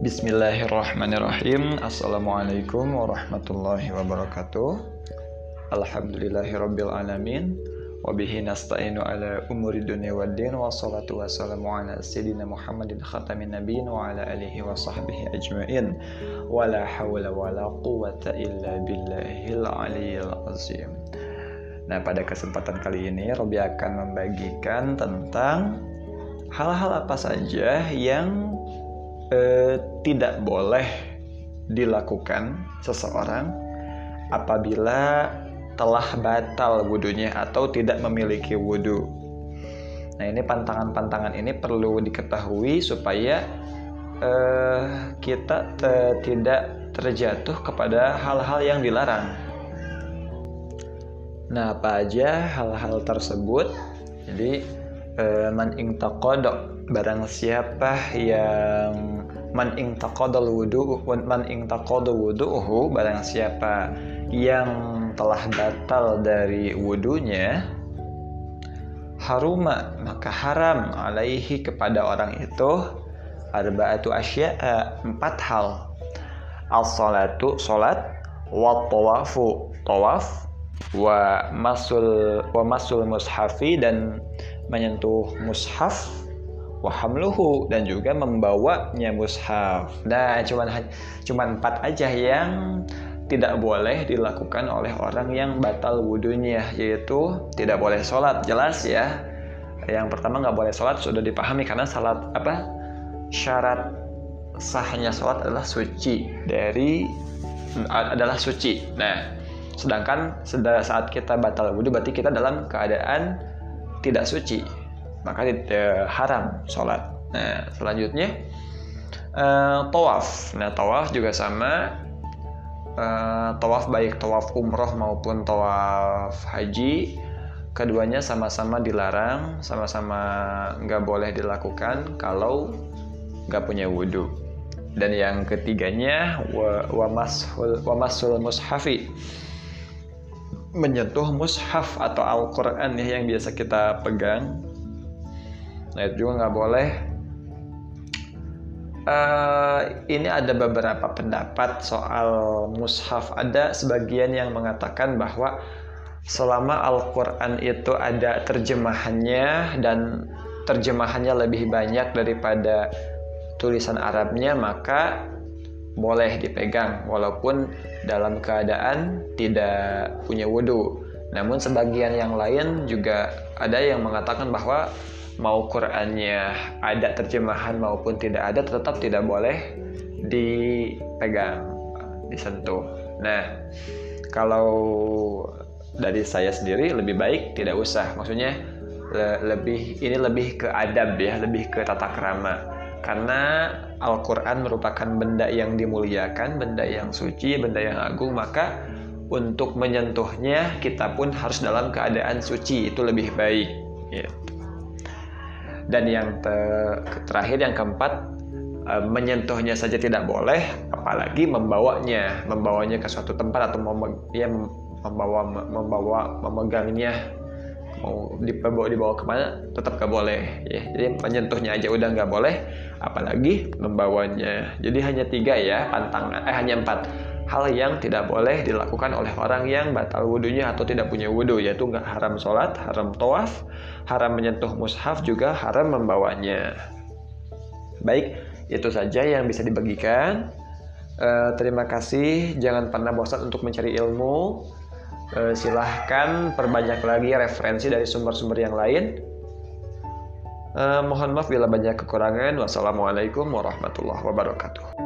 Bismillahirrahmanirrahim. Assalamualaikum warahmatullahi wabarakatuh. Alhamdulillahirabbil alamin. Wabihi nasta'inu ala umuri dunia wa din Wassalatu wassalamu ala sayyidina Muhammadin khatamin nabiin Wa ala alihi wa sahbihi ajma'in. Wa la hawla wa la quwata illa billahil aliyil azim. Nah pada kesempatan kali ini Robi akan membagikan tentang Hal-hal apa saja yang eh, tidak boleh dilakukan seseorang apabila telah batal wudhunya atau tidak memiliki wudhu. Nah ini pantangan-pantangan ini perlu diketahui supaya eh, kita te tidak terjatuh kepada hal-hal yang dilarang. Nah apa aja hal-hal tersebut? Jadi eh, man barang siapa yang man ingtaqadal wudu man ingtaqadal wudu'uhu barang siapa yang telah batal dari wudunya haruma maka haram alaihi kepada orang itu arba'atu asya'a empat hal. As-salatu salat wa tawafu tawaf wa masul wa masul mushafi dan menyentuh mushaf wahamluhu dan juga membawanya mushaf. Nah, cuman cuman empat aja yang tidak boleh dilakukan oleh orang yang batal wudhunya yaitu tidak boleh sholat. Jelas ya yang pertama nggak boleh sholat sudah dipahami karena salat apa syarat sahnya sholat adalah suci dari adalah suci. Nah sedangkan saat kita batal wudhu berarti kita dalam keadaan tidak suci maka tidak haram sholat. Nah selanjutnya uh, tawaf. Nah tawaf juga sama. Uh, tawaf baik tawaf umroh maupun tawaf haji keduanya sama-sama dilarang sama-sama nggak boleh dilakukan kalau nggak punya wudhu dan yang ketiganya wa, wa mushafi menyentuh mushaf atau Al-Quran ya yang biasa kita pegang nah itu juga nggak boleh. Uh, ini ada beberapa pendapat soal mushaf. Ada sebagian yang mengatakan bahwa selama Al-Quran itu ada terjemahannya dan terjemahannya lebih banyak daripada tulisan Arabnya maka boleh dipegang. Walaupun dalam keadaan tidak punya wudhu namun sebagian yang lain juga ada yang mengatakan bahwa mau Qurannya ada terjemahan maupun tidak ada tetap tidak boleh dipegang disentuh. Nah kalau dari saya sendiri lebih baik tidak usah. Maksudnya le lebih ini lebih ke adab ya lebih ke tata krama. Karena Al-Quran merupakan benda yang dimuliakan benda yang suci benda yang agung maka untuk menyentuhnya kita pun harus dalam keadaan suci. Itu lebih baik gitu dan yang ter terakhir yang keempat uh, menyentuhnya saja tidak boleh apalagi membawanya membawanya ke suatu tempat atau mem ya, membawa membawa memegangnya mau dibawa dibawa ke mana tetap gak boleh ya. Jadi menyentuhnya aja udah nggak boleh apalagi membawanya. Jadi hanya tiga ya pantangan eh hanya empat hal yang tidak boleh dilakukan oleh orang yang batal wudhunya atau tidak punya wudhu yaitu nggak haram sholat, haram tawaf, haram menyentuh mushaf juga haram membawanya. Baik, itu saja yang bisa dibagikan. Uh, terima kasih, jangan pernah bosan untuk mencari ilmu. Uh, silahkan perbanyak lagi referensi dari sumber-sumber yang lain. Uh, mohon maaf bila banyak kekurangan. Wassalamualaikum warahmatullahi wabarakatuh.